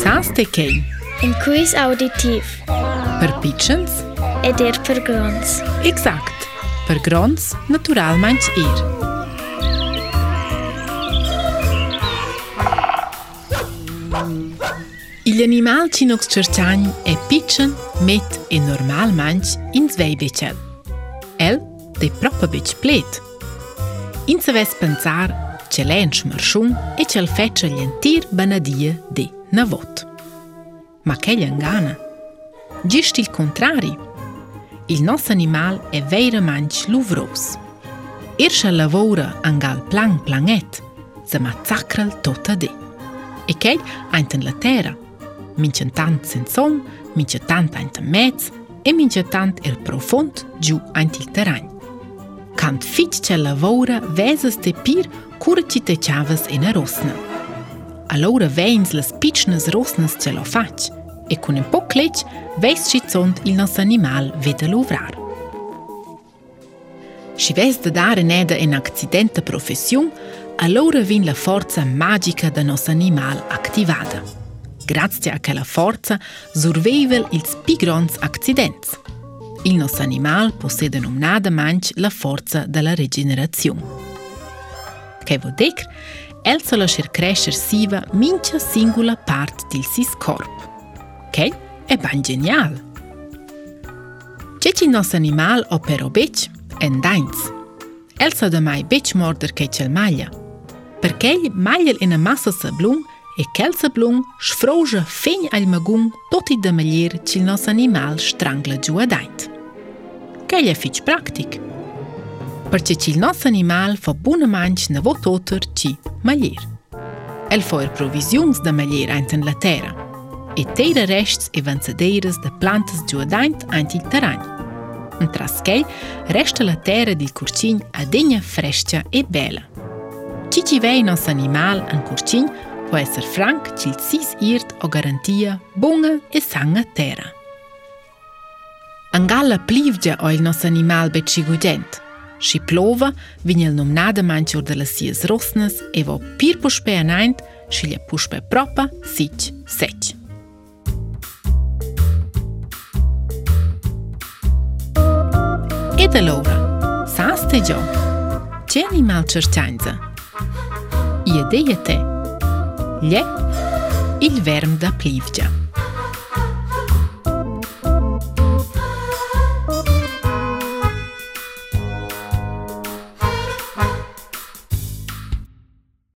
Sans të kej Në kujs auditiv Për pichens E për grons Exakt Për grons, natural man që ir Il animal që nuk së E pichen, met e normal man që In zvej beqel El, të propë beq plet In se ves pëncar që lenë shumë shumë e që lë feqë lëntirë bënë dhije dhe në vot. Ma ke lëngana, gjisht il kontrari, il nos animal e vejrë manq luvros. Irsha lëvore angal plang planet, zë ma cakrël të të di. E kej ajnëtën lëtera, min që tantë sen som, min që tantë ajnëtën mecë, e min që tantë il profond gju ajnëtil të rajnë. Kantë fiqë që lëvore vezës të pyrë kur që të qavës e në rosnë. Allura veins las pitchnas rosnas celofatg e con un poc lec veis schizzont il nos animal veda luvrar. Si vez da dare neda en accidenta professiun, allora vin la forza magica da nos animal activada. Grazie a quella forza survivel ils pigrons accidents. Il nostro animal possede numnada manch la forza della regenerazione. Che vuol dire? El sa lascher crescher siva mincha singula part dil sis corp. Ch'ei è ben genial. Ceci nos animal opero bec en dains. El sa da mai bec morder che cel maglia. Perché maglia in a massa sablung e quel sablung sfroja fin al magum magung toti da maglier cil nos animal strangla giù ad aint. Che è fic pratico! për që qilë nësë animal fë bu në manqë në vototër që më lirë. El fojër provizionës dhe më lirë antën latera, e tejrë reshtës e vëndësëderës dhe plantës gjuadajnët antën të ranjë. Në traskej, reshtë latera dhe kurqin a dhe një freshtja e bella. Që që vejë nësë animal në kurqin, po e frank që të sis o garantia bunga e sanga tera. Angalla plivgja o il nos animal be qigudent – Shi plova, vinjel num nade manqur dhe lësies rosnës, evo pir pushpe e najnët, shi lje pushpe propa, siq, seq. Edhe Laura, sa ste gjo? Qeni mal qërqanjëzë? I edhe jetë? Lje, il verm da plivgjë. Lje,